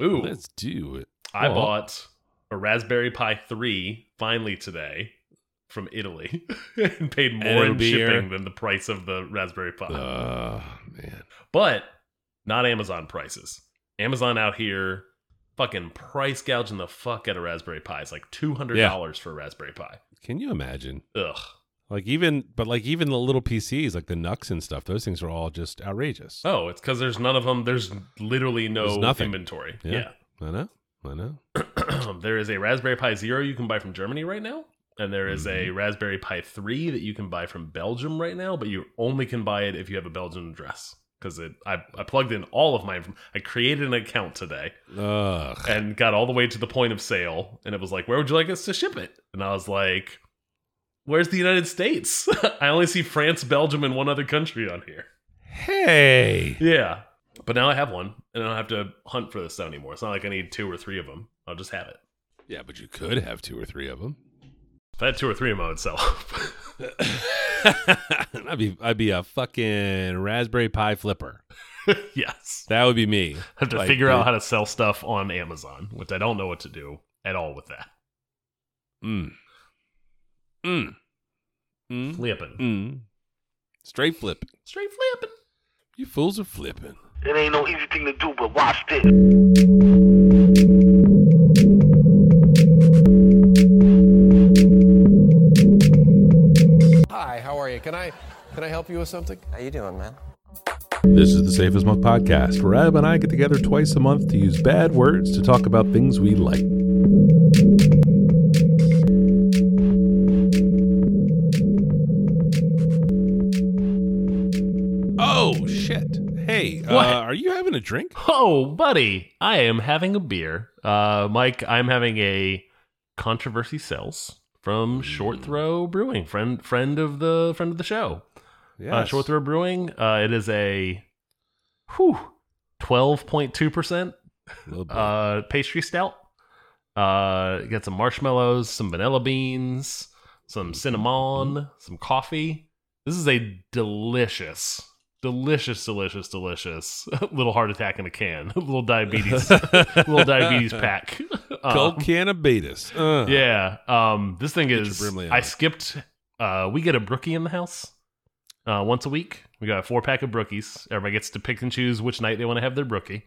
Ooh, Let's do it. I bought a Raspberry Pi 3 finally today from Italy and paid more it'll in be shipping than the price of the Raspberry Pi. Oh man. but not Amazon prices. Amazon out here fucking price gouging the fuck out of Raspberry Pi. It's like $200 for a Raspberry Pi. Can you imagine? Ugh. Like even, but like even the little PCs, like the NUCs and stuff, those things are all just outrageous. Oh, it's because there's none of them. There's literally no There's nothing. inventory. Yeah. I know. I know. There is a Raspberry Pi Zero you can buy from Germany right now. And there is Mm-hmm. a Raspberry Pi 3 that you can buy from Belgium right now, but you only can buy it if you have a Belgian address. Because it, I, I plugged in all of my, I created an account today Ugh. and got all the way to the point of sale, and it was like, "Where would you like us to ship it?" And I was like, "Where's the United States? I only see France, Belgium, and one other country on here." Hey. Yeah, but now I have one, and I don't have to hunt for this stuff anymore. It's not like I need two or three of them. I'll just have it. Yeah, but you could have two or three of them. If I had two or three of them, I would sell. I'd be I'd be a fucking Raspberry Pi flipper. yes, That would be me. I have to Like, figure out how to sell stuff on Amazon, which I don't know what to do at all with that. Mm. Mm. Mm. Flipping, Mm. Straight flipping. straight flipping. You fools are flipping. It ain't no easy thing to do, but watch this. Hi, how are you? Can I can I help you with something? How you doing, man? This is the Safe as Milk podcast, where Ab and I get together twice a month to use bad words to talk about things we like. Having a drink? Oh, buddy, I am having a beer. Uh, Mike, I'm having a controversy cells from Short Throw Brewing, friend friend of the friend of the show. Uh, Short Throw Brewing. Uh, it is a whew, twelve point two percent A little bit. uh pastry stout. Uh, got some marshmallows, some vanilla beans, some cinnamon, some coffee. This is a delicious, delicious, delicious, delicious little heart attack in a can. little diabetes, little diabetes pack. Cold Um, cannabis. Uh. yeah. Um, this thing is. I skipped. Uh, we get a brookie in the house. Uh, once a week, we got a four pack of brookies. Everybody gets to pick and choose which night they want to have their brookie.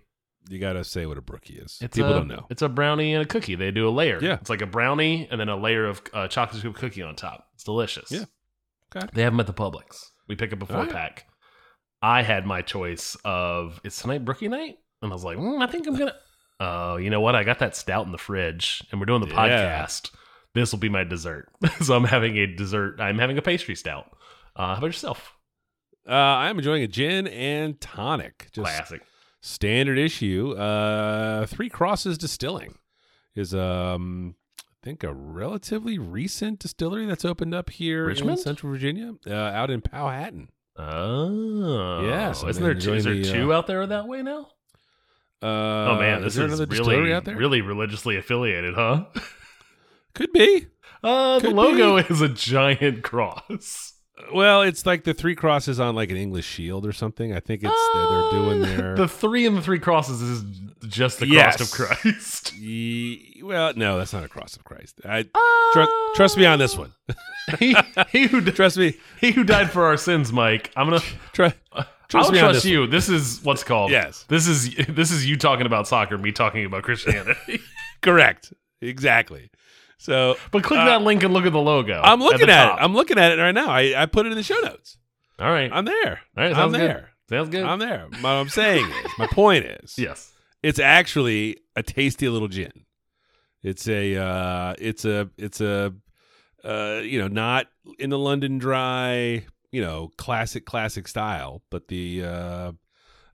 You gotta say what a brookie is. It's People a, don't know. It's a brownie and a cookie. They do a layer. Yeah. It's like a brownie and then a layer of uh, chocolate chip cookie on top. It's delicious. Yeah. Okay. They have them at the Publix. We pick up a four right. pack. I had my choice of it's tonight brookie night, and I was like, mm, I think I'm gonna. Oh, you know what? I got that stout in the fridge, and we're doing the Yeah. podcast. This will be my dessert. so I'm having a dessert. I'm having a pastry stout. Uh, how about yourself? Uh, I'm enjoying a gin and tonic. Just Classic. standard issue. Uh, Three Crosses Distilling is um, I think a relatively recent distillery that's opened up here Richmond? in Central Virginia, uh, out in Powhatan. Oh, Yes, Isn't there two? Is there the, two out there that way now? Uh, Oh man, is this there is another really, distillery out there? really religiously affiliated, huh? Could be. Uh, the Could logo is a giant cross. Well, it's like the three crosses on like an English shield or something. I think it's they're, they're doing their. Uh, The three and the three crosses is just the Yes. cross of Christ. Ye- well, no, that's not a cross of Christ. I tru- trust me on this one. he, he who Trust me. he who died for our sins, Mike. I'm gonna. Tru- trust I'll me on trust this you. This is what's called. Yes. This is this is you talking about soccer, me talking about Christianity. Correct. Exactly. So but click Uh, that link and look at the logo. I'm looking the at, it. I'm looking at it right now. I, I put it in the show notes. All right. I'm there. All right. I'm Sounds good. there. Sounds good. I'm there. What I'm saying is, my point is, yes. it's actually a tasty little gin. It's a, uh, it's a, it's a, uh, you know, not in the London Dry, you know, classic, classic style, but the, uh,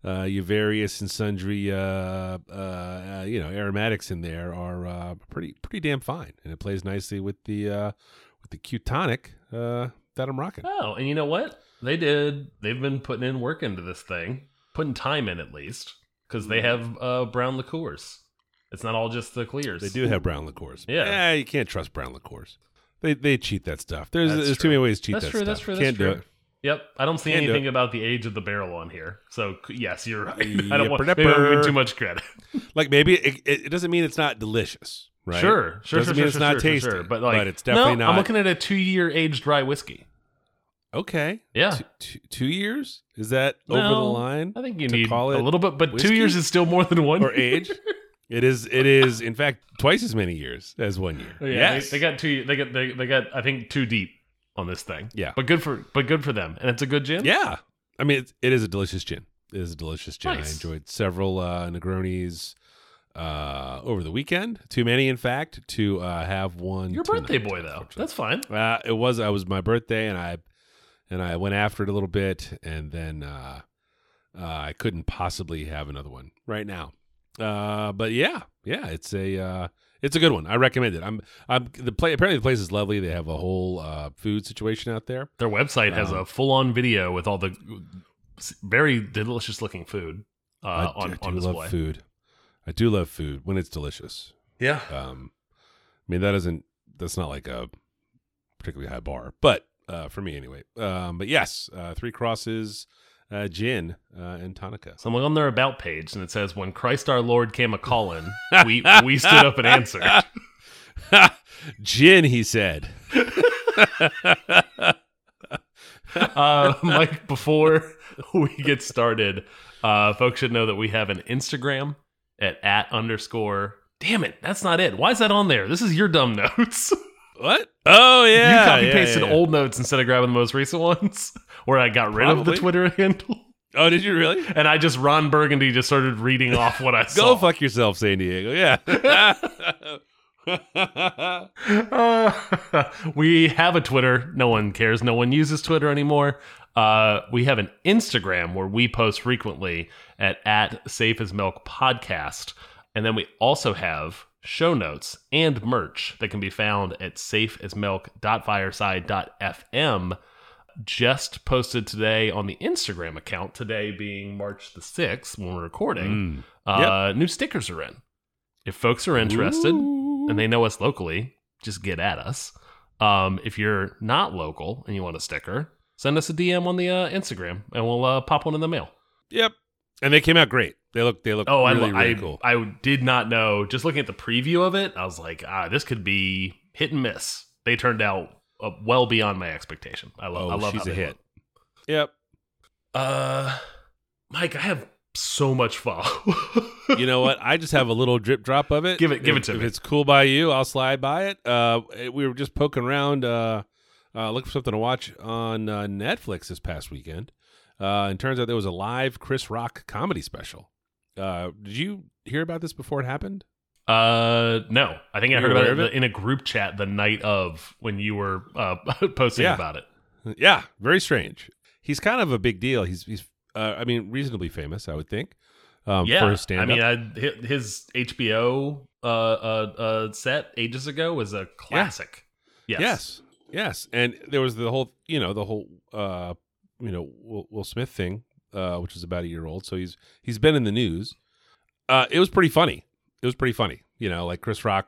uh, your various and sundry, uh, uh, uh, you know, aromatics in there are uh, pretty, pretty damn fine, and it plays nicely with the, uh, with the cute tonic uh, that I'm rocking. Oh, and you know what? They did. They've been putting in work into this thing, putting time in at least, because they have uh, brown liqueurs. It's not all just the clears. They do have brown liqueurs. Yeah. you can't trust brown liqueurs. They they cheat that stuff. There's That's there's true. too many ways to cheat That's that true, stuff. that's true, Can't that's do it. Yep. I don't see Can do anything about the age of the barrel on here. So yes, you're right. I don't want Yipper maybe I'm giving too much credit. Like maybe it, it, it doesn't mean it's not delicious, right? Sure, sure, Doesn't sure, mean sure, it's not sure, tasty, sure, But like, but it's definitely no, not. I'm looking at a two-year aged dry whiskey. Okay. Yeah. Two, two, two years? Is that over the line? I think you to need a little bit, but two years is still more than one or year. age? It is. It is. In fact, twice as many years as one year. Oh, Yeah, yes. they, they got two. They got they, they got I think two deep on this thing. Yeah. but good for but good for them, and it's a good gin. Yeah. I mean, it's, it is a delicious gin. It is a delicious gin. I enjoyed several uh, Negronis uh, over the weekend. Too many, in fact, to uh, have one. your tonight, birthday boy though. That's fine. Uh, it was. I was my birthday, and I and I went after it a little bit, and then uh, uh, I couldn't possibly have another one right now. Uh, but yeah, yeah, it's a uh, it's a good one. I recommend it. I'm I'm the play. Apparently, the place is lovely. They have a whole uh, food situation out there. Their website has Um, a full-on video with all the very delicious-looking food uh, I, on I do on love display. food. I do love food when it's delicious. Yeah, Um, I mean that isn't that's not like a particularly high bar, but uh, for me anyway. Um, but yes, uh, Three Crosses, uh, gin, uh, and tonica. so I'm on their about page, and it says, "When Christ our Lord came a calling, we we stood up and answered." gin, he said. uh, Mike, before we get started, uh, folks should know that we have an Instagram at at underscore. Damn it, that's not it. Why is that on there? This is your dumb notes. What? Oh yeah, you copy yeah, pasted yeah, yeah. old notes instead of grabbing the most recent ones, where I got rid of the Twitter handle, Oh, did you really? and I just Ron Burgundy just started reading off what I saw. Go fuck yourself, San Diego. Yeah. Uh, we have a Twitter. No one cares. No one uses Twitter anymore. Uh, we have an Instagram where we post frequently at at Safe as Milk Podcast, and then we also have show notes and merch that can be found at safeasmilk.fireside.fm. Just posted today on the Instagram account. Today being March the sixth when we're recording. Mm. Uh, New stickers are in. If folks are interested Ooh. and they know us locally, just get at us. Um, if you're not local and you want a sticker, send us a DM on the uh, Instagram and we'll uh, pop one in the mail. Yep. And they came out great. They look. They look. Oh, really, I, really I, cool. I did not know. Just looking at the preview of it, I was like, ah, this could be hit and miss. They turned out uh, well beyond my expectation. I love. oh, I love she's how a hit. look. Yep. Uh, Mike, I have so much follow. you know what? I just have a little drip drop of it. Give it- give if, it to if me. If it's cool by you, I'll slide by it. Uh, we were just poking around, uh, uh, looking for something to watch on uh, Netflix this past weekend. Uh, and turns out there was a live Chris Rock comedy special. Uh, did you hear about this before it happened? Uh, no. I think I heard about it, it? in a group chat the night of when you were uh, posting Yeah. about it. Yeah, very strange. He's kind of a big deal. He's he's uh, I mean reasonably famous, I would think. Um, yeah, for his stand -up. I mean, I, his HBO uh, uh, uh, set ages ago was a classic. Yes. Yes, yes, and there was the whole, you know, the whole, uh, you know, Will, Will Smith thing, uh, which is about a year old. So he's he's been in the news. Uh, it was pretty funny. It was pretty funny. You know, like Chris Rock.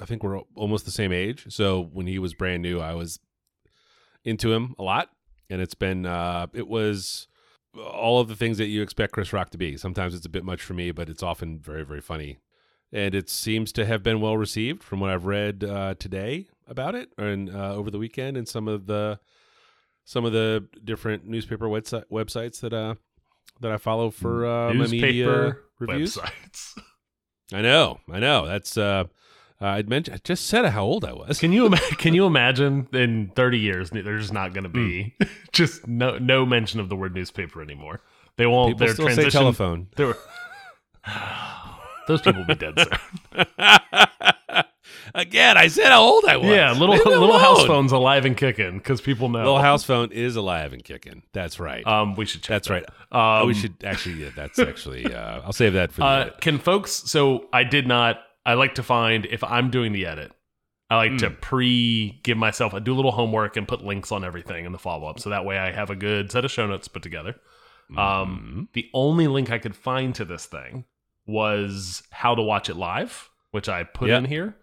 I think we're almost the same age. So when he was brand new, I was into him a lot, and it's been. Uh, it was all of the things that you expect Chris Rock to be. Sometimes it's a bit much for me, but it's often very very funny and it seems to have been well received from what I've read uh, today about it and uh, over the weekend and some of the some of the different newspaper websi- websites that uh that I follow for uh, my media Newspaper reviews. websites. I know, I know. That's uh, uh, I'd mentioned. I just said how old I was. Can you can you imagine in 30 years there's not going to be Hmm. just no no mention of the word newspaper anymore. They won't. People their still transition. say telephone. Were, those people will be dead soon. Again, I said how old I was. Yeah, little Leave little house alone. phone's alive and kicking because people know. Little house phone is alive and kicking. That's right. Um, we should check. That's that. right. Um, oh, we should actually. Yeah, that's actually. Uh, I'll save that for. Uh, can folks? So I did not. I like to find if I'm doing the edit. I like to Hmm. pre give myself. I do a little homework and put links on everything in the follow up, so that way I have a good set of show notes put together. Mm-hmm. Um, the only link I could find to this thing was how to watch it live, which I put Yep. in here.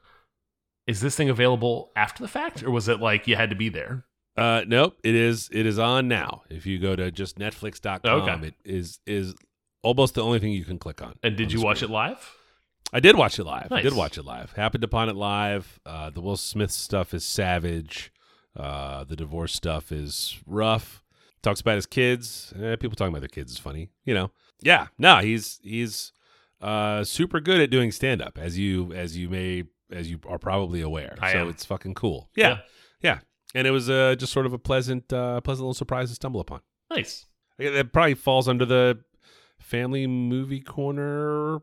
Is this thing available after the fact, or was it like you had to be there? Uh, nope. It is. It is on now. If you go to just Netflix.com, Okay. it is is almost the only thing you can click on. And did on you watch it live? I did watch it live. I did watch it live. Happened upon it live. Uh, the Will Smith stuff is savage. Uh, the divorce stuff is rough. Talks about his kids. Eh, people talking about their kids is funny. You know. Yeah. No, he's he's uh, super good at doing stand up, as you as you may as you are probably aware. I so am. it's fucking cool. Yeah. Yeah. And it was uh, just sort of a pleasant uh, pleasant little surprise to stumble upon. Nice. Yeah, That probably falls under the family movie corner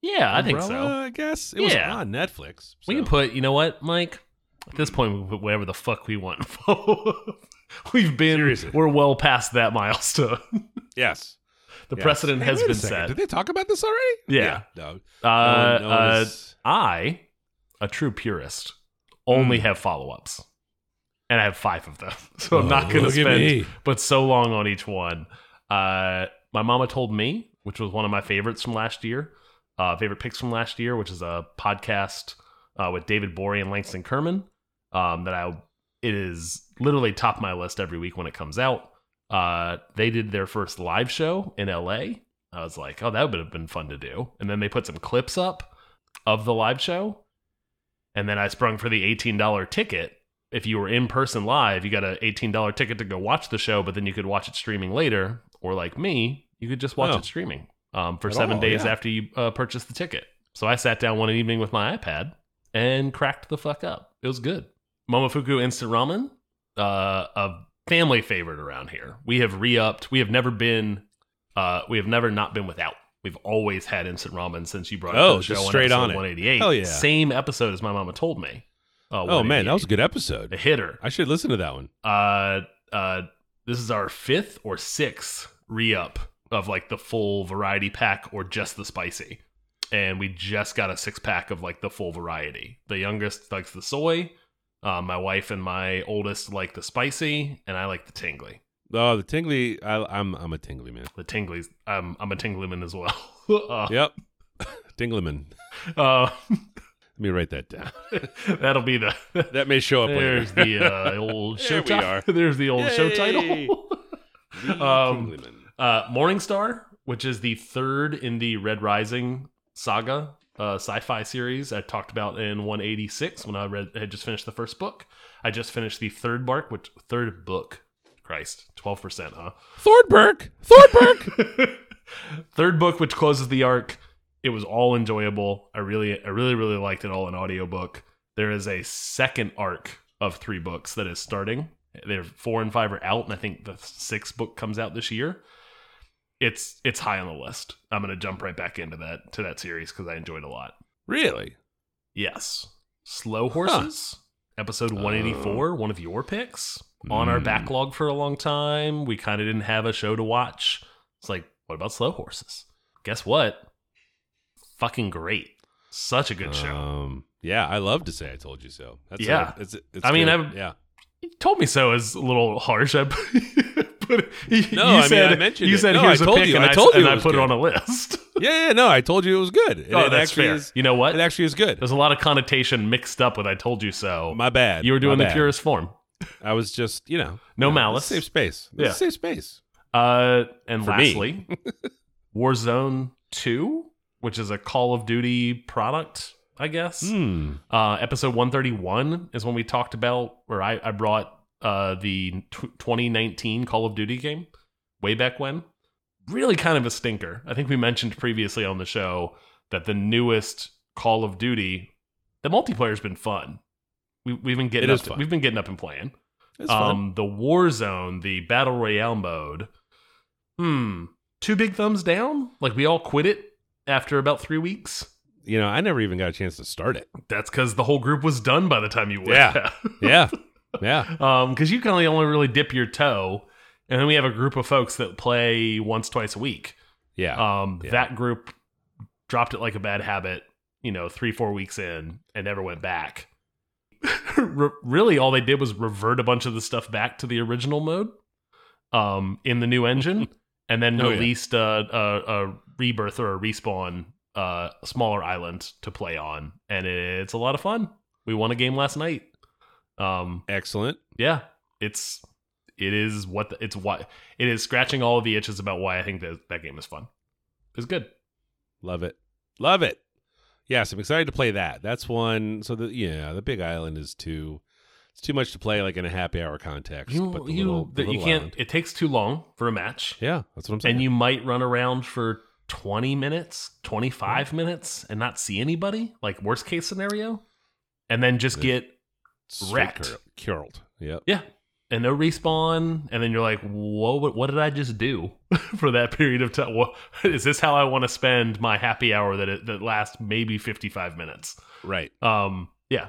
Yeah, I think so. I guess it was Yeah. on Netflix. We can put, you know what, Mike? At this point, we can put whatever the fuck we want. We've been, Seriously. we're well past that milestone. yes. The Yes. precedent Hey, has been set. Did they talk about this already? Yeah. No. Uh, no no uh, I, a true purist, only Mm. have follow ups. And I have five of them. So I'm Oh, not going to spend but so long on each one. Uh, my mama told me, which was one of my favorites from last year, uh, favorite picks from last year, which is a podcast uh, with David Borie and Langston Kerman. Um, that I it is literally top my list every week when it comes out. Uh, they did their first live show in LA. I was like, oh, that would have been fun to do. And then they put some clips up of the live show. And then I sprung for the $18 ticket. If you were in person live, you got an $18 ticket to go watch the show, but then you could watch it streaming later. Or like me, you could just watch Oh. it streaming um, for At seven all, days yeah. after you uh, purchase the ticket. So I sat down one evening with my iPad and cracked the fuck up. It was good. Momofuku Instant Ramen, uh, a family favorite around here. We have re-upped. We have never been, uh, we have never not been without. We've always had instant ramen since you brought it Oh, to the show just on straight on it. 188. Hell yeah. Same episode as my mama told me. Uh, Oh man, that was a 188. good a episode. hitter. I should listen to that one. Uh, uh, this is our fifth or sixth re-up of like the full variety pack or just the spicy. And we just got a six pack of like the full variety. The youngest likes the soy. Uh, my wife and my oldest like the spicy, and I like the tingly. Oh, the tingly. I, I'm I'm a tingly man. The tinglies. I'm I'm a tinglyman as well. uh, Yep, tinglyman. uh, Let me write that down. that'll be the. That may show up There's later. the uh, old There show we title. are. There's the old show title. Um, tinglyman. Uh, Morningstar, which is the third in the Red Rising saga uh, sci-fi series I talked about in 186 when I read had just finished the first book. I just finished the third bark, which third book. Christ, 12%, huh? Thornburg. Thornburg. third book which closes the arc. It was all enjoyable. I really I really really liked it all in audiobook. There is a second arc of three books that is starting. They're four and five are out, and I think the sixth book comes out this year. It's it's high on the list. I'm gonna jump right back into that to that series because I enjoyed it a lot. really? Yes, Slow Horses, episode 184, one of your picks on our Mm. backlog for a long time. We kind of didn't have a show to watch. It's like, what about Slow Horses? Guess what? Fucking great. Such a good show. Um, yeah, I love to say I told you so. That's Yeah. a, it's, it's I mean. I've- yeah. You told me so is a little harsh. I but you, No, you I mean, said I mentioned you it. said No, here's I a told pick, you. and I I, told you and I put it on a list. yeah, yeah, no, I told you it was good. And oh, it that's fair. is. you know what? It actually is good. There's a lot of connotation mixed up with "I told you so." My bad. you were doing My the bad. purest form. I was just, you know, No you know, malice. Safe space. Yeah. Safe space. Uh, and For lastly, Warzone Two, which is a Call of Duty product, I guess. Hmm. Uh, episode 131 is when we talked about, where I, I brought uh, the t 2019 Call of Duty game way back when. Really kind of a stinker. I think we mentioned previously on the show that the newest Call of Duty, the multiplayer's been fun. We, we've been getting It up, fun. we've been getting up and playing. It's fun. Um, the Warzone, the Battle Royale mode. Hmm. Two big thumbs down. Like we all quit it after about three weeks. You know, I never even got a chance to start it. That's because the whole group was done by the time you went. Yeah. Yeah. yeah. um, because you can only only really dip your toe, and then we have a group of folks that play once twice a week. Yeah. Um, Yeah. that group dropped it like a bad habit. You know, three four weeks in, and never went back. Re- really, all they did was revert a bunch of the stuff back to the original mode, um, in the new engine, and then Oh, yeah. released a, a, a rebirth or a respawn, uh, smaller island to play on, and it's a lot of fun. We won a game last night. Um, Excellent. yeah, it's it is what the, it's what it is scratching all of the itches about why I think that that game is fun. It's good. Love it. Love it. Yes, I'm excited to play that. That's one. So the yeah, the Big Island is too. It's too much to play like in a happy hour context. You but the you little, the that you little can't. island- It takes too long for a match, Yeah, that's what I'm saying. and you might run around for twenty minutes, twenty five mm. minutes, and not see anybody. Like worst case scenario, and then just Yeah. get Straight wrecked. curled. Yep. Yeah. And no respawn, and then you're like, "Whoa! What, what did I just do for that period of time? What, is this how I want to spend my happy hour that it, that lasts maybe 55 minutes?" Right. Um, yeah,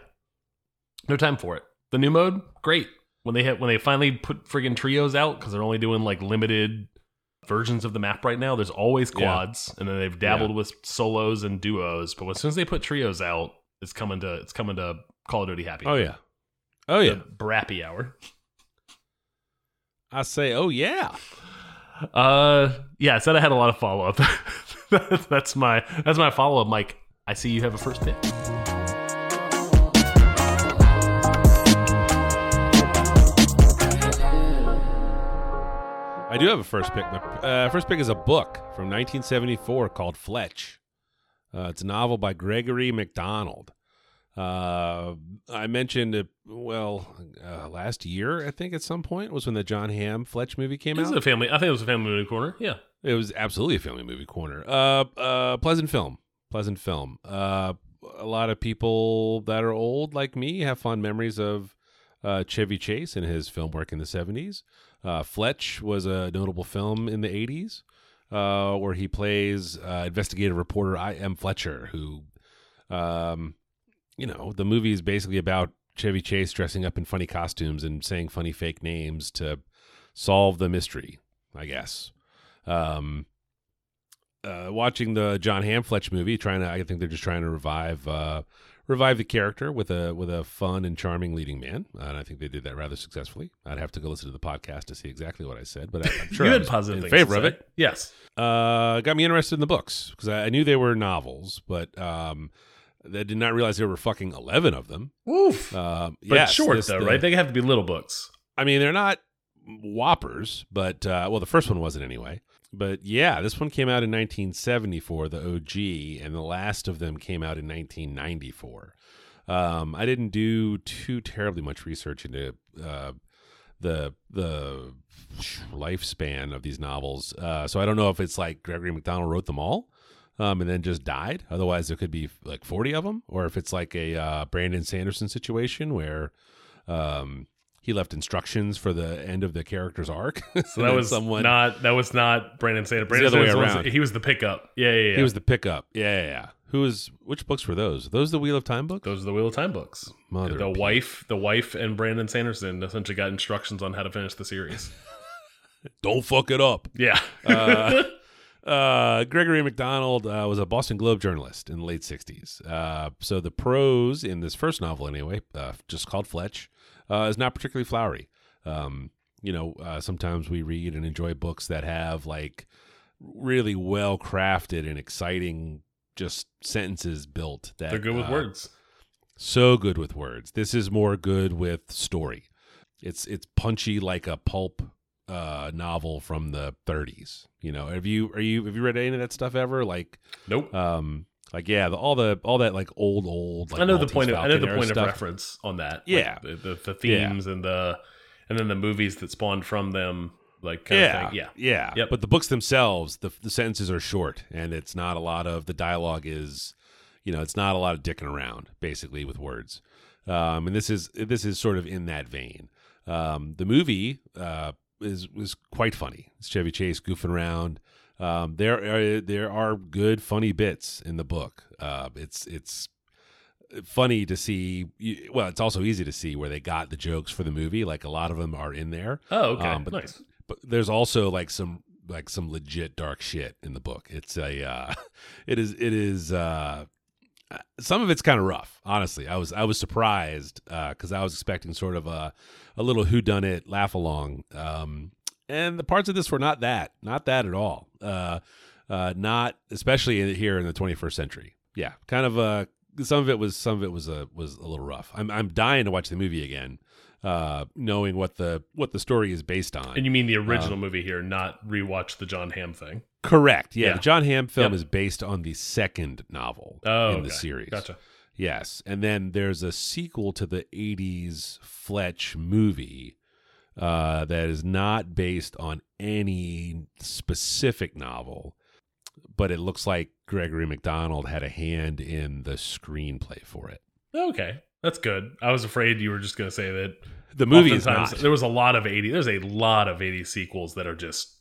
no time for it. The new mode, great. When they hit, when they finally put friggin' trios out because they're only doing like limited versions of the map right now. There's always Yeah. quads, and then they've dabbled with solos and duos. But as soon as they put trios out, it's coming to it's coming to Call of Duty Happy. Oh yeah. Oh yeah. The Brappy hour. I say, oh yeah. Uh, yeah, I said I had a lot of follow up. that's my that's my follow up, Mike. I see you have a first pick. I do have a first pick. My uh, first pick is a book from 1974 called Fletch. Uh, it's a novel by Gregory McDonald. Uh, I mentioned it, well, uh, last year, I think at some point was when the Jon Hamm Fletch movie came This is out. a family. I think it was a family movie corner. Yeah, It was absolutely a family movie corner. Uh, uh, pleasant film. Pleasant film. Uh, a lot of people that are old like me have fond memories of uh, Chevy Chase and his film work in the seventies. Uh, Fletch was a notable film in the eighties, uh, where he plays uh, investigative reporter I. M. Fletcher, who, um, you know, the movie is basically about Chevy Chase dressing up in funny costumes and saying funny fake names to solve the mystery. I guess um, uh, watching the Jon Hamm Fletch movie, trying to, I think they're just trying to revive, uh, revive the character with a with a fun and charming leading man, and I think they did that rather successfully. I'd have to go listen to the podcast to see exactly what I said, but I, I'm sure you had positive in favor of it. Yes, Uh, got me interested in the books because I, I knew they were novels, but um, I did not realize there were fucking eleven of them. woof. Um, but yes, short this- though, the- right? They have to be little books. I mean, they're not whoppers, but uh, well, the first one wasn't anyway. But yeah, this one came out in 1974, the OG, and the last of them came out in 1994. Um, I didn't do too terribly much research into uh, the the lifespan of these novels, uh, so I don't know if it's like Gregory McDonald wrote them all. Um, and then just died. Otherwise, there could be like 40 of them, or if it's like a uh, Brandon Sanderson situation where um, he left instructions for the end of the character's arc. So that was someone not that was not Brandon Sanders. the Brandon other way Sanders was- around. he was the pickup. Yeah, yeah, yeah. He was the pickup. Yeah, yeah, yeah. Who was? Which books were those? Those the Wheel of Time books? Those are the Wheel of Time books. Mother the wife, the wife, and Brandon Sanderson essentially got instructions on how to finish the series. Don't fuck it up. Yeah. Uh, uh, Gregory McDonald uh, was a Boston Globe journalist in the late 60s. Uh, so the prose in this first novel, anyway, uh, just called Fletch, uh, is not particularly flowery. Um, you know, uh, sometimes we read and enjoy books that have like really well crafted and exciting just sentences built that They're good with words. so good with words. This is more good with story. It's it's punchy like a pulp uh novel from the 30s. You know, have you are you have you read any of that stuff ever? Like Nope. um like yeah, the, all the all that like old old like I know the point of I know the point of reference on that. Like, Yeah. the, the the themes and the and then the movies that spawned from them, like kind yeah, of thing. Yeah. yeah. Yep. But the books themselves, the the sentences are short, and it's not a lot of the dialogue is, you know, it's not a lot of dicking around, basically with words. Um, and this is this is sort of in that vein. Um, the movie uh, is was quite funny. It's Chevy Chase goofing around. Um, there are there are good funny bits in the book. Uh, it's it's funny to see. Well, it's also easy to see where they got the jokes for the movie. Like a lot of them are in there Oh, okay. Um, but- nice. but there's also like some like some legit dark shit in the book. It's a uh it is it is uh some of it's kind of rough, honestly. I was I was surprised uh cuz I was expecting sort of a a little who done it laugh along. Um and the parts of this were not that, not that at all. Uh uh not especially in, here in the 21st century. Yeah, kind of uh some of it was some of it was a was a little rough. I'm I'm dying to watch the movie again. uh, knowing what the what the story is based on. And you mean the original movie here, not rewatch the Jon Hamm thing? Correct. Yeah, Yeah. the Jon Hamm film Yep. is based on the second novel Oh, in the okay. series. Gotcha. Yes, and then there's a sequel to the '80s Fletch movie uh, that is not based on any specific novel, but it looks like Gregory McDonald had a hand in the screenplay for it. Okay, that's good. I was afraid you were just going to say that. The movie is not. There was a lot of eighty. There's a lot of eighty sequels that are just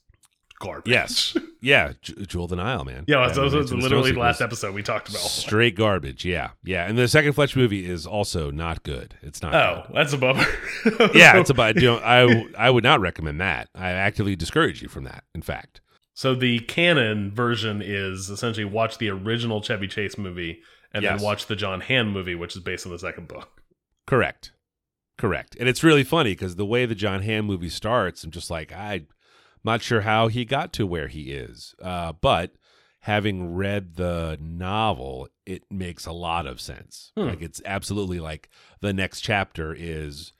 garbage. Yes. Yeah, J- Jewel the Nile, man. yeah. That was- literally the last episode we talked about. Straight garbage. Yeah, yeah. And the second Fletch movie is also not good. It's not. Oh, that's a bummer. yeah. It's about. You know, I I would not recommend that. I actively discourage you from that. In fact. So the canon version is essentially watch the original Chevy Chase movie and Yes. then watch the Jon Hamm movie, which is based on the second book. Correct. Correct. And it's really funny because the way the Jon Hamm movie starts, I'm just like, I'm not sure how he got to where he is. Uh, but having read the novel, it makes a lot of sense. Hmm. Like, it's absolutely like the next chapter is,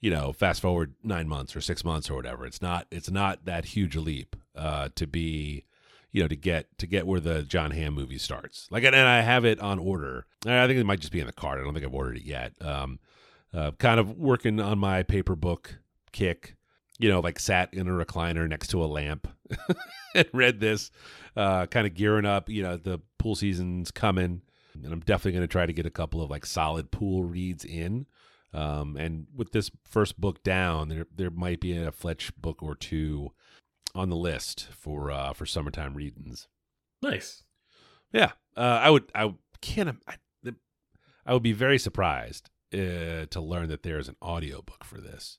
you know, fast forward nine months or six months or whatever. It's not, it's not that huge a leap uh, to be, you know, to get to get where the Jon Hamm movie starts. Like, and I have it on order. I think it might just be in the card. I don't think I've ordered it yet. Um, uh, kind of working on my paper book kick. You know, like sat in a recliner next to a lamp and read this. Uh, kind of gearing up. You know, the pool season's coming, and I'm definitely going to try to get a couple of like solid pool reads in. Um, and with this first book down, there there might be a Fletch book or two on the list for uh, for summertime readings. Nice. Yeah, uh, I would. I can't. I, I would be very surprised uh, to learn that there is an audiobook for this,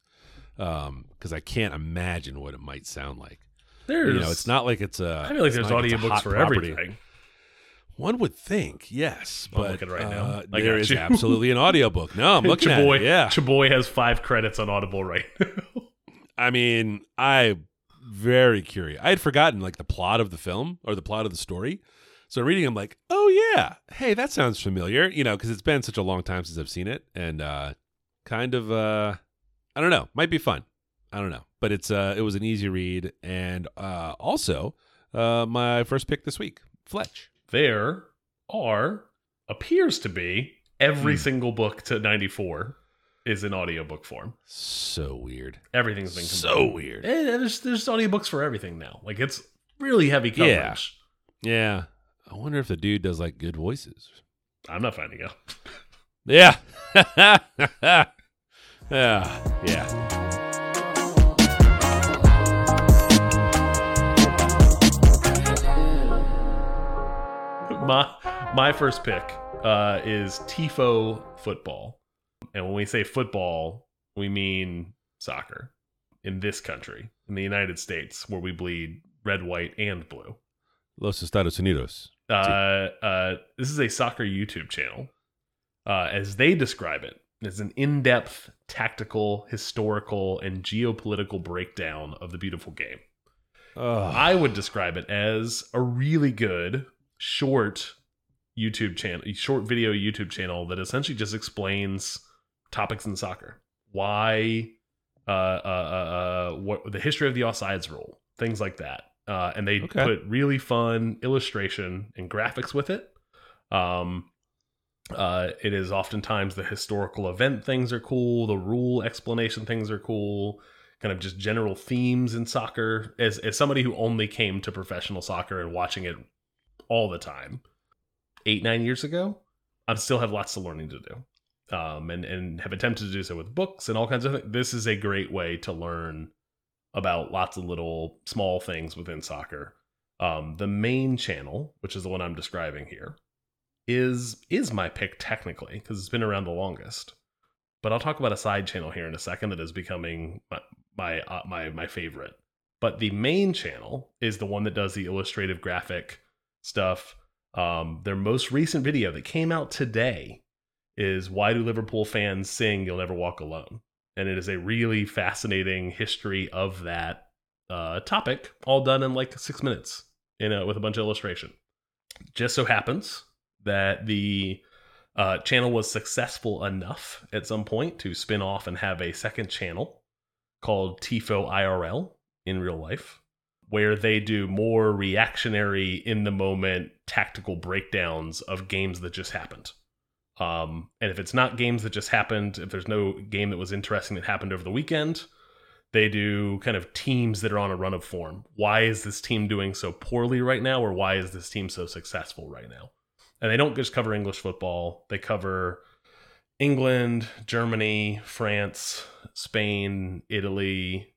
because I can't imagine what it might sound like. There's, you know, it's not like it's a. I feel like there's audiobooks for property. everything. One would think, yes, I'm but looking right now. uh, there is you. absolutely an audiobook. No, I'm looking at Chaboy, it. Yeah, Chaboy has five credits on Audible right now. I mean, I very curious. I had forgotten like the plot of the film or the plot of the story. So reading, I'm like, oh yeah, hey, that sounds familiar. You know, because it's been such a long time since I've seen it, and uh, kind of, uh, I don't know, might be fun. I don't know, but it's uh, it was an easy read, and uh, also uh, my first pick this week, Fletch. there are appears to be every Hmm. single book to 94 is in audiobook form. So weird, Everything's been so weird. Eh, there's there's audiobooks for everything now. Like it's really heavy coverage. Yeah. Yeah, I wonder if the dude does like good voices. I'm not finding out. Yeah. yeah. Yeah. my my first pick uh, is Tifo football, and when we say football, we mean soccer in this country, in the United States, where we bleed red, white, and blue. Los Estados Unidos. Uh, uh, this is a soccer YouTube channel. Uh, as they describe it, it's an in-depth, tactical, historical, and geopolitical breakdown of the beautiful game. Ugh. I would describe it as a really good short YouTube channel, short video YouTube channel that essentially just explains topics in soccer. Why, uh, uh, uh, uh what the history of the offsides rule, things like that. Uh, and they Okay. put really fun illustration and graphics with it. Um, uh, it is oftentimes the historical event things are cool, the rule explanation things are cool kind of just general themes in soccer. As as somebody who only came to professional soccer and watching it all the time eight nine years ago i still have lots of learning to do um and and have attempted to do so with books and all kinds of things this is a great way to learn about lots of little small things within soccer. Um the main channel which is the one i'm describing here is is my pick technically because it's been around the longest but I'll talk about a side channel here in a second that is becoming my my uh, my, my favorite. But the main channel is the one that does the illustrative graphic stuff. Um, their most recent video that came out today is "Why Do Liverpool Fans Sing You'll Never Walk Alone?" and it is a really fascinating history of that uh, topic, all done in like six minutes, you know, with a bunch of illustration. Just so happens that the Uh, channel was successful enough at some point to spin off and have a second channel called Tifo IRL in real life, where they do more reactionary, in the moment, tactical breakdowns of games that just happened. Um, and if it's not games that just happened, if there's no game that was interesting that happened over the weekend, they do kind of teams that are on a run of form. Why is this team doing so poorly right now, or why is this team so successful right now? And they don't just cover English football, they cover England, Germany, France, Spain, Italy,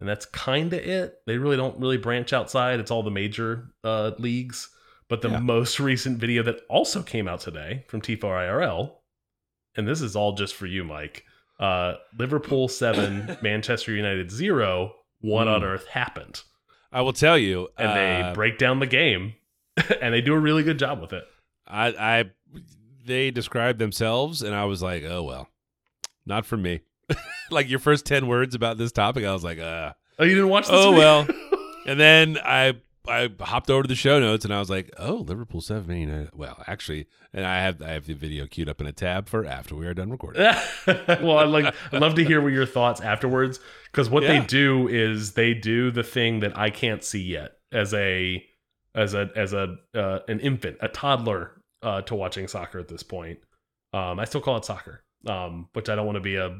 and that's kind of it. They really don't really branch outside. It's all the major uh, leagues. But the Yeah. most recent video that also came out today from Tifo IRL, and this is all just for you, Mike. Uh, Liverpool seven, Manchester United zero. What on Mm. earth happened? I will tell you, And uh, they break down the game, and they do a really good job with it. I, I, they described themselves, and I was like, oh well, not for me. like your first ten words about this topic, I was like, uh. Oh, you didn't watch this? Oh, video? well. And then I I hopped over to the show notes, and I was like, oh, Liverpool seven, Man Well, actually, and I have I have the video queued up in a tab for after we are done recording. well, I'd like I'd love to hear what your thoughts afterwards because what Yeah. they do is they do the thing that I can't see yet as a as a as a uh, an infant, a toddler uh, to watching soccer at this point. Um, I still call it soccer, um, which I don't want to be a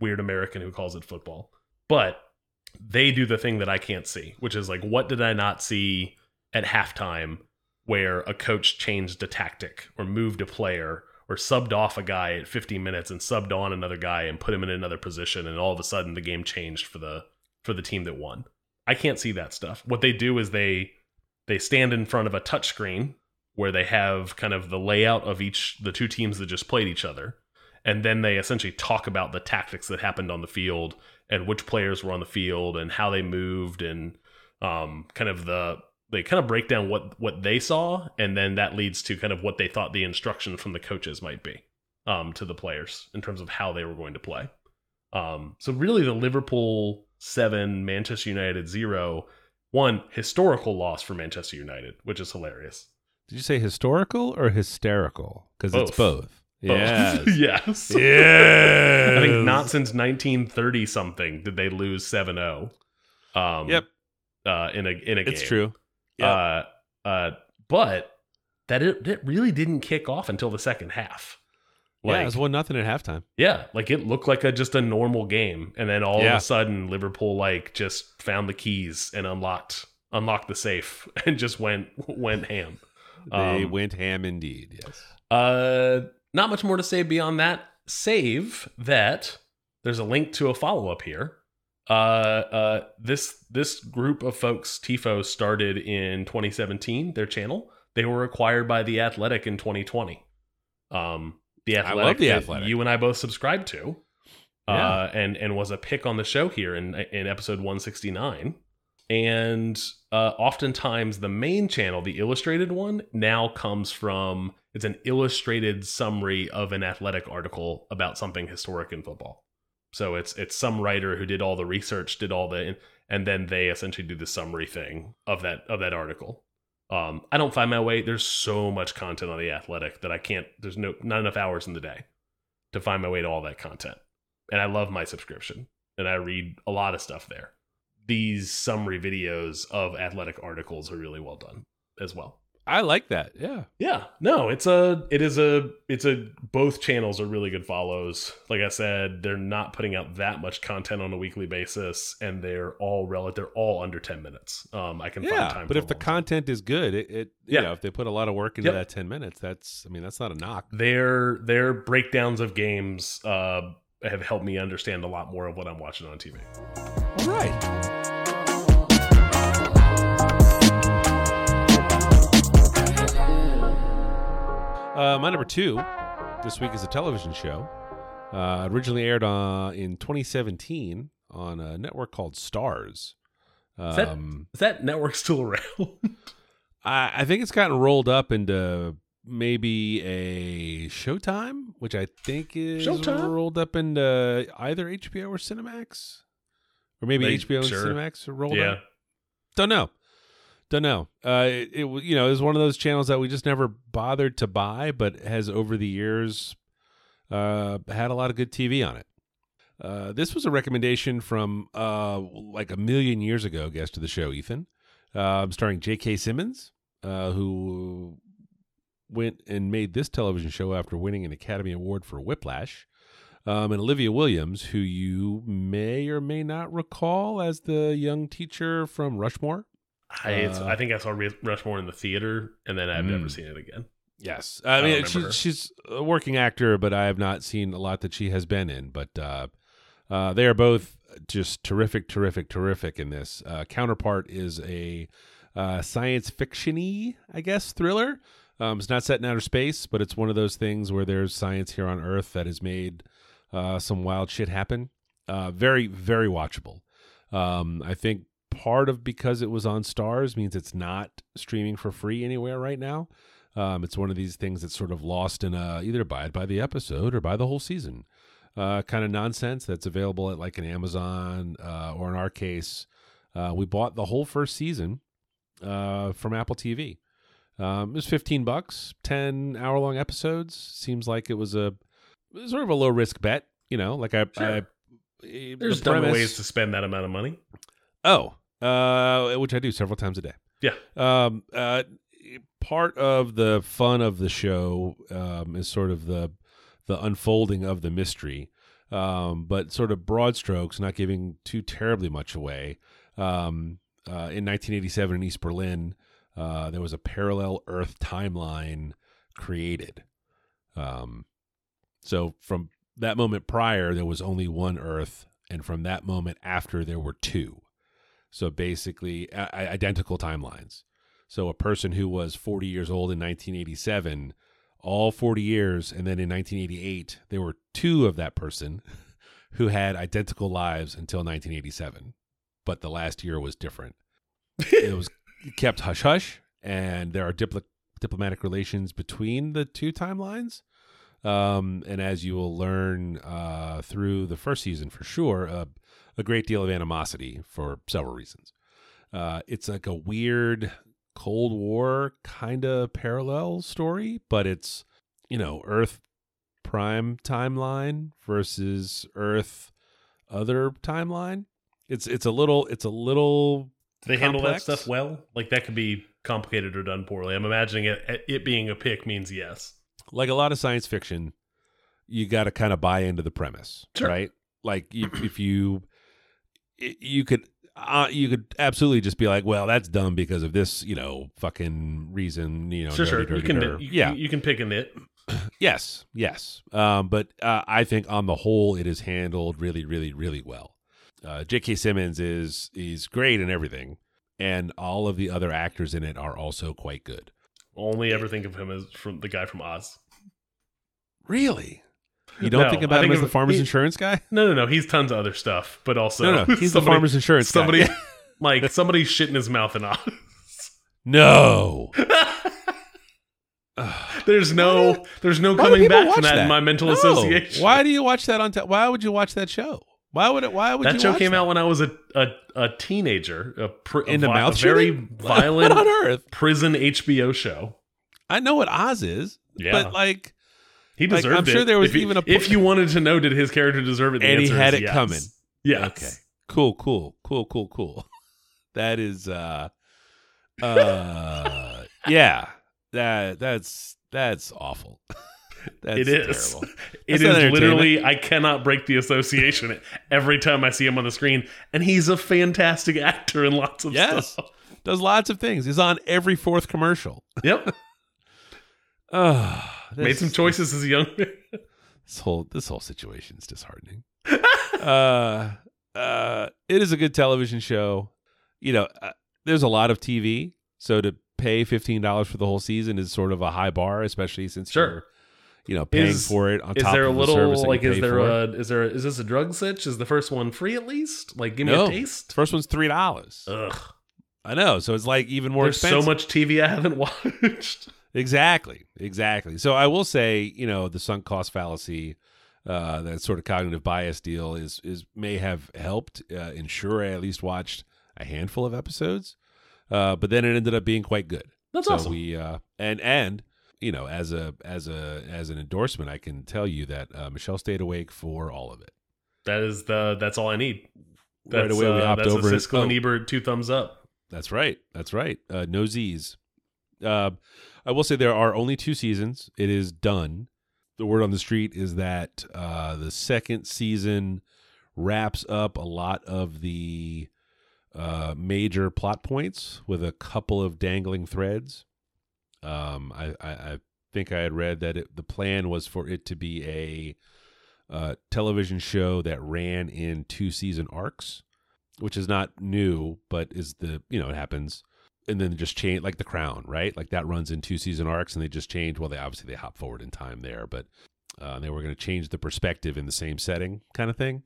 weird American who calls it football. But they do the thing that I can't see, which is like, what did I not see at halftime where a coach changed a tactic or moved a player or subbed off a guy at 50 minutes and subbed on another guy and put him in another position and all of a sudden the game changed for the for the team that won. I can't see that stuff. What they do is they they stand in front of a touchscreen where they have kind of the layout of each the two teams that just played each other and then they essentially talk about the tactics that happened on the field and which players were on the field and how they moved and um, kind of the they kind of break down what what they saw and then that leads to kind of what they thought the instruction from the coaches might be um, to the players in terms of how they were going to play. Um, so really, the Liverpool seven, Manchester United zero, one historical loss for Manchester United, which is hilarious. Did you say historical or hysterical? Because it's Both. both. Yes. Both. yes. yes. I think not since 1930 something did they lose 7-0. Um, Yep. Uh, in a in a game. It's true. Yep. Uh, uh, but that it, it really didn't kick off until the second half. Yeah, it was one nothing at halftime. yeah, like it looked like a just a normal game, and then all of a sudden Liverpool like just found the keys and unlocked unlocked the safe and just went went ham. They Um, went ham indeed. Yes. Uh, not much more to say beyond that. Save that there's a link to a follow up here. Uh, uh, this this group of folks, Tifo, started in 2017. Their channel. They were acquired by the Athletic in 2020. Um, the I Athletic, love The Athletic. you and I both subscribed to. Yeah. Uh, and and was a pick on the show here in in episode 169. And uh, oftentimes the main channel, the illustrated one, now comes from it's an illustrated summary of an athletic article about something historic in football. So it's it's some writer who did all the research, did all the, and then they essentially do the summary thing of that of that article. Um, I don't find my way. There's so much content on the athletic that I can't. There's no not enough hours in the day to find my way to all that content. And I love my subscription, and I read a lot of stuff there. These summary videos of athletic articles are really well done as well. I like that. Yeah. Yeah, no, it's a, it is a, it's a. Both channels are really good follows. Like I said, they're not putting out that much content on a weekly basis, and they're all relative. They're all under ten minutes. Um, I can find Yeah. time. But if the time. content is good, it, it Yeah. you know, if they put a lot of work into Yep. that 10 minutes, that's I mean, that's not a knock. their their breakdowns of games uh, have helped me understand a lot more of what I'm watching on TV. All right. Uh, my number two this week is a television show. Uh, originally aired uh, in 2017 on a network called Starz. Um, Is that network still around? I, I think it's gotten rolled up into maybe a Showtime, which I think is Showtime? rolled up into either HBO or Cinemax, or maybe They- HBO and sure. Cinemax are rolled yeah, up. Don't know. Don't know. Uh, it, it you know was one of those channels that we just never bothered to buy, but has over the years uh, had a lot of good TV on it. Uh, this was a recommendation from uh, like a million years ago, guest of the show, Ethan, uh, starring J.K. Simmons, uh, who went and made this television show after winning an Academy Award for Whiplash. Um, and Olivia Williams, who you may or may not recall as the young teacher from Rushmore. I, it's, Uh, I think I saw Rushmore in the theater, and then I've never Mm. seen it again. Yes, I don't mean she, she's a working actor, but I have not seen a lot that she has been in. But uh, uh, they are both just terrific, terrific, terrific in this. Uh, Counterpart is a uh, science fictiony, I guess, thriller. Um, it's not set in outer space, but it's one of those things where there's science here on Earth that has made uh, some wild shit happen. Uh, very, very watchable. Um, I think part of because it was on Starz means it's not streaming for free anywhere right now. Um, it's one of these things that's sort of lost in a either buy it by the episode or by the whole season uh, kind of nonsense that's available at like an Amazon uh, or in our case, uh, we bought the whole first season uh, from Apple TV. Um, it was 15 bucks, 10 hour long episodes. Seems like it was a sort of a low risk bet, you know, like I, Sure. I eh, There's premise- ways to spend that amount of money. Oh, uh, which I do several times a day. Yeah. Um, uh, part of the fun of the show um, is sort of the the unfolding of the mystery, um, but sort of broad strokes, not giving too terribly much away. Um, uh, in 1987 in East Berlin, uh, there was a parallel Earth timeline created. Um, so from that moment prior, there was only one Earth, and from that moment after, there were two. So basically, identical timelines. So a person who was 40 years old in 1987, all 40 years, and then in 1988, there were two of that person who had identical lives until 1987, but the last year was different. it was kept hush hush, and there are dipl- diplomatic relations between the two timelines. Um, and as you will learn uh, through the first season for sure, uh, a great deal of animosity for several reasons. Uh, it's like a weird Cold War kind of parallel story, but it's, you know, Earth prime timeline versus Earth other timeline. It's it's a little it's a little Do they handle that stuff well? Like that could be complicated or done poorly. I'm imagining it it being a pick means yes. like a lot of science fiction, you got to kind of buy into the premise, Sure. right? Like you, if you, i- you could, uh, you could absolutely just be like, well, that's dumb because of this, you know, fucking reason, you know. sure, sure. You can you, yeah, you can pick a nit. yes, yes. Um, but uh, I think on the whole, it is handled really, really, really well. Uh, J.K. Simmons is is great in everything, and all of the other actors in it are also quite good. Only ever think of him as from the guy from Oz. Really, you don't No, think about him as the farmer's he- insurance guy? No, no, no. He's tons of other stuff, but also no, no, he's the farmer's insurance guy. Somebody like somebody shit in his mouth in Oz. No. there's no there's no coming back from that, in my mental No. association. Why do you watch that on? Why would you watch that show? Why would it? Why would that show came that? out when I was a a, a teenager. A, pr- a in the vi- mouth a very violent on earth? prison HBO show. I know what Oz is, Yeah, but like, he like, deserved I'm it. sure there was if you- even a- If you wanted to know, did his character deserve it? The And he had is it yes. coming. Yeah. okay, cool, cool, cool, cool, cool. that is, uh, uh, yeah, that that's that's awful. that's it is. terrible. It That's is not entertainment. literally. I cannot break the association every time I see him on the screen, and he's a fantastic actor in lots of Yes. stuff. Does lots of things. He's on every fourth commercial. Yep. Oh, Made some choices as a young man. This whole this whole situation is disheartening. uh, uh, it is a good television show. You know, uh, there's a lot of TV, so to pay fifteen dollars for the whole season is sort of a high bar, especially since Sure. you're, you know, paying Is- for it on Is top there a of the service little that like? Is there a? Is there? Is this a drug sitch? Is the first one free at least? Like, give me no, a taste. First one's three dollars. Ugh. I know, so it's like even more There's expensive. so much TV I haven't watched. Exactly, exactly. So I will say, you know, the sunk cost fallacy, uh, that sort of cognitive bias deal is is may have helped uh, ensure I at least watched a handful of episodes. uh, but then it ended up being quite good. That's so awesome. we uh, and and you know as a as a as an endorsement, I can tell you that uh, Michelle stayed awake for all of it. that is the that's all I need. That's, right away, we uh, that's over. A and- Siskel and oh, Ebert two thumbs up. That's right. That's right. Uh, no Z's. Uh, I will say there are only two seasons. It is done. The word on the street is that uh, the second season wraps up a lot of the uh, major plot points with a couple of dangling threads. Um, I, I, I think I had read that it, the plan was for it to be a uh, television show that ran in two season arcs which is not new, but is the you know it happens, and then just change like the Crown, right? Like that runs in two season arcs, and they just change. Well, they obviously they hop forward in time there, but uh, they were going to change the perspective in the same setting, kind of thing.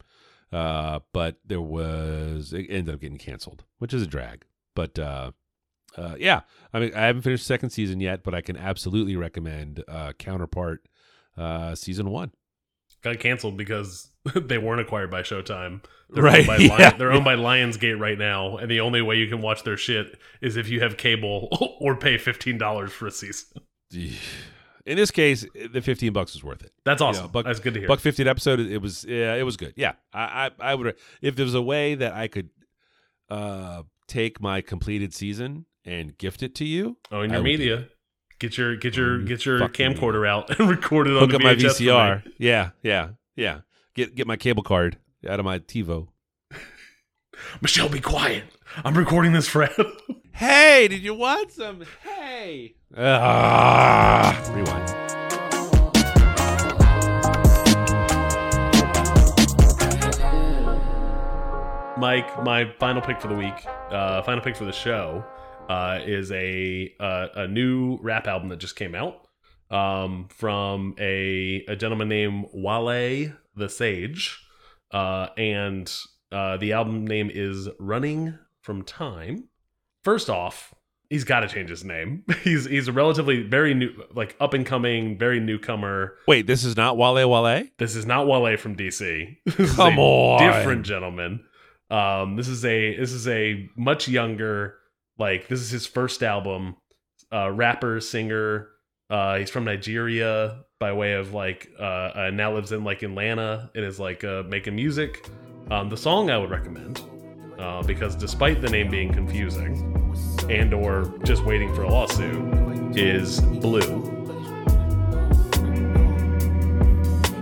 Uh, but there was it ended up getting canceled, which is a drag. But uh, uh, yeah, I mean I haven't finished second season yet, but I can absolutely recommend uh, Counterpart uh, season one. Got canceled because they weren't acquired by Showtime. They're Right, Owned by yeah. Lion, they're owned by Lionsgate right now, and the only way you can watch their shit is if you have cable or pay fifteen dollars for a season. In this case, the fifteen bucks was worth it. That's awesome. know, buck- That's good to hear. Buck fifteen episode. It was yeah, it was good. Yeah, I I, I would if there was a way that I could uh take my completed season and gift it to you. oh, in your media, get your get your get your camcorder out and record it on Hook the up my. VCR. Yeah, yeah, yeah. Get get my cable card out of my TiVo. Michelle, be quiet. I'm recording this, Fred. Hey, did you want some? Hey. Ah, rewind. Mike, my final pick for the week, uh, final pick for the show, uh, is a uh, a new rap album that just came out um, from a a gentleman named Wale the Sage, uh, and uh, the album name is Running from Time. First off, he's got to change his name. He's he's a relatively very new, like up and coming, very newcomer. Wait, this is not Wale Wale. This is not Wale from DC. This is Come a on. different gentleman. Um, this is a this is a much younger, like this is his first album. Uh, rapper, singer. Uh, he's from Nigeria by way of like uh, uh now lives in like Atlanta and is like uh, making music. Um, the song I would recommend uh, because despite the name being confusing and or just waiting for a lawsuit is Blue.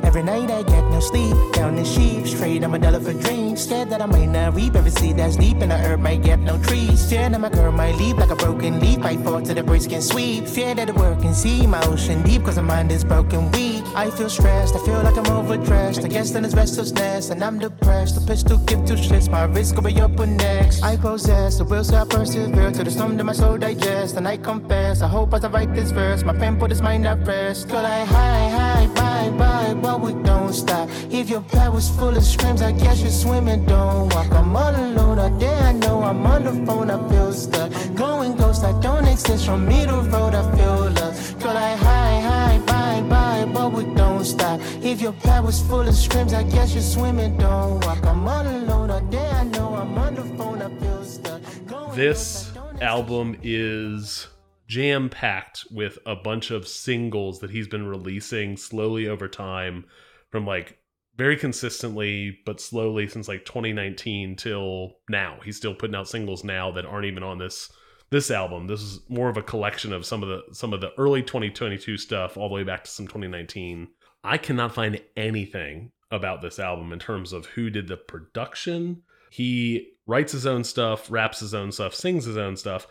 Every night I get no sleep, down the sheep, straight I'm a dollar for dreams. Scared that I might not reap every seed that's deep, and the herb might get no trees. Fear that my girl might leave like a broken leaf. I fall to the brisk and sweep. Fear that the work can see my ocean deep, cause my mind is broken weak. I feel stressed, I feel like I'm overdressed. I guess then it's restless nest, and I'm depressed. The pistol give two shits, my risk will be up next. I possess the will, so I persevere to the storm that my soul digest. And I confess, I hope as I write this verse, my pen put his mind at rest. Girl, I high, high, bye, bye, but we don't stop. If your pad was full of screams, I guess you're swimming, don't walk. I'm all alone out there, I know I'm on the phone, I feel stuck. Going ghost, I don't exist from me to road, I feel love. Girl, I high, high, bye, bye, but we don't stop. If your pad was full of screams, I guess you're swimming, don't walk. I'm all alone out there, I know I'm on the phone, I feel stuck. Going this ghost, I album is jam packed with a bunch of singles that he's been releasing slowly over time from like very consistently but slowly since like 2019 till now. He's still putting out singles now that aren't even on this this album. This is more of a collection of some of the some of the early 2022 stuff all the way back to some 2019 i cannot find anything about this album in terms of who did the production. He writes his own stuff raps his own stuff sings his own stuff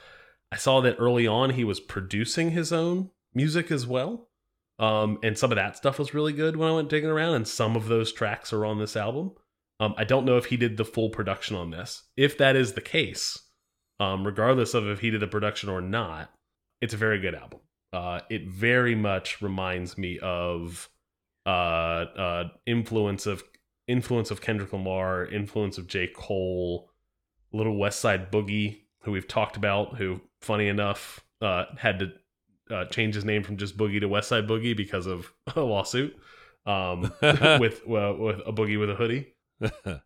i saw that early on he was producing his own music as well. Um, and some of that stuff was really good when i went digging around and some of those tracks are on this album. Um, i don't know if he did the full production on this. If that is the case um, regardless of if he did the production or not it's a very good album. Uh, it very much reminds me of uh, uh, influence of influence of Kendrick Lamar, influence of J. Cole, Little West Side Boogie, who we've talked about, who, funny enough, uh, had to uh, change his name from just Boogie to West Side Boogie because of a lawsuit um, with uh, with a boogie with a hoodie.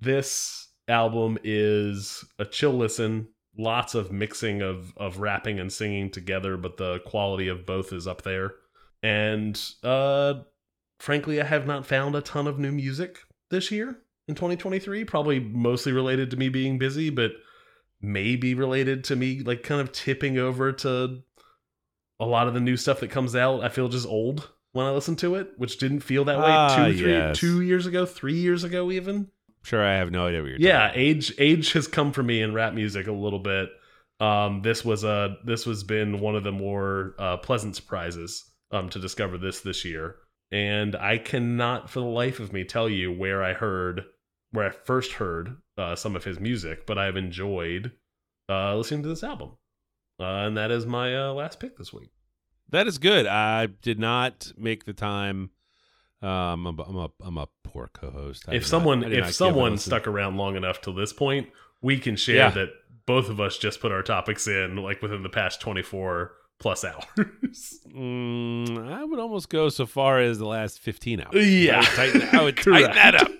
This album is a chill listen. lots of mixing of of rapping and singing together, but the quality of both is up there. And uh, frankly, I have not found a ton of new music this year in 2023. Probably mostly related to me being busy, but maybe related to me like kind of tipping over to a lot of the new stuff that comes out. I feel just old when I listen to it, which didn't feel that way Ah, two, three, yes. two years ago, three years ago, even. Sure, I have no idea what you're Yeah, talking age age has come for me in rap music a little bit. Um, this was a this was been one of the more uh, pleasant surprises um, to discover this this year, and I cannot for the life of me tell you where I heard where I first heard uh, some of his music, but I've enjoyed uh, listening to this album, uh, and that is my uh, last pick this week. That is good. I did not make the time. Um, I'm a, I'm a, I'm a poor co-host. I if someone not- I did not if someone stuck around long enough till this point, we can share Yeah. that both of us just put our topics in like within the past 24 plus hours. Mm, I would almost go so far as the last 15 hours. Yeah. I would tighten, I would tighten that up.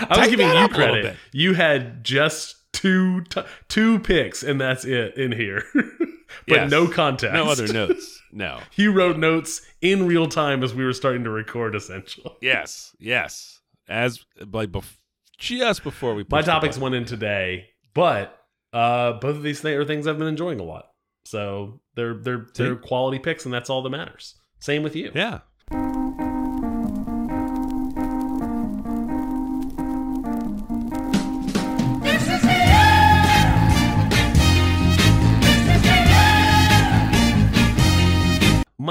Would I was giving you up a little credit. You had just two t two picks and that's it in here. but Yes. no context. No other notes. No. You wrote notes in real time as we were starting to record essentially. Yes. Yes. As like bef- just before we My topics went in today, but uh, both of these things are things I've been enjoying a lot. So they're they're they're quality picks, and that's all that matters. Same with you. Yeah.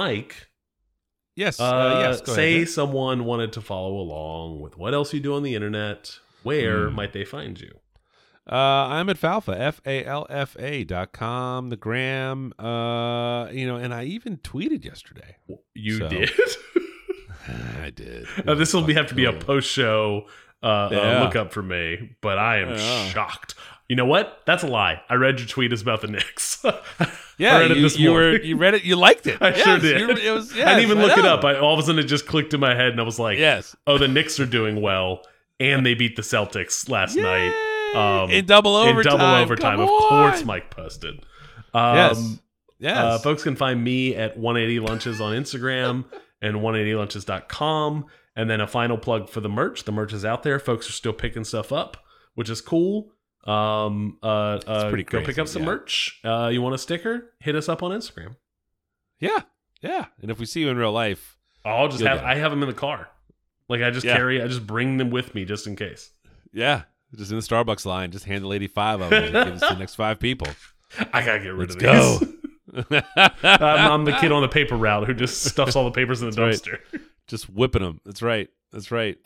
Mike, Yes. uh, Uh, yes. Go say ahead. someone wanted to follow along with what else you do on the internet. Where Hmm. might they find you? Uh, I'm at Falfa, F A L F A dot com, the gram. Uh, you know, and I even tweeted yesterday. You So- did. I did. Uh, this will be have to be a post show uh, Yeah. uh, look up for me, but I am Yeah. shocked. You know what? That's a lie. I read your tweet is about the Knicks. Yeah, I read it you, this you were you read it. You liked it. I Yes, sure did. you it was. I didn't even look it up. I, all of a sudden, it just clicked in my head, and I was like, yes. "Oh, the Knicks are doing well, and they beat the Celtics last night um, in double overtime. in double overtime." Of course. Mike posted. Um, Yes. Yes. Uh, folks can find me at 180 Lunches on Instagram and 180lunches.com. And then a final plug for the merch. The merch is out there. Folks are still picking stuff up, which is cool. Um, uh, uh, pretty go pick up some yeah. merch. Uh, you want a sticker? Hit us up on Instagram. yeah. Yeah. And if we see you in real life, I'll just have. I have them in the car. Like I just Yeah. carry. I just bring them with me just in case. yeah, just in the Starbucks line, just hand the lady five of them give us to the next five people. I gotta get rid Let's of go. I'm, I'm the kid on the paper route who just stuffs all the papers in the That's dumpster. just whipping them. That's right. That's right.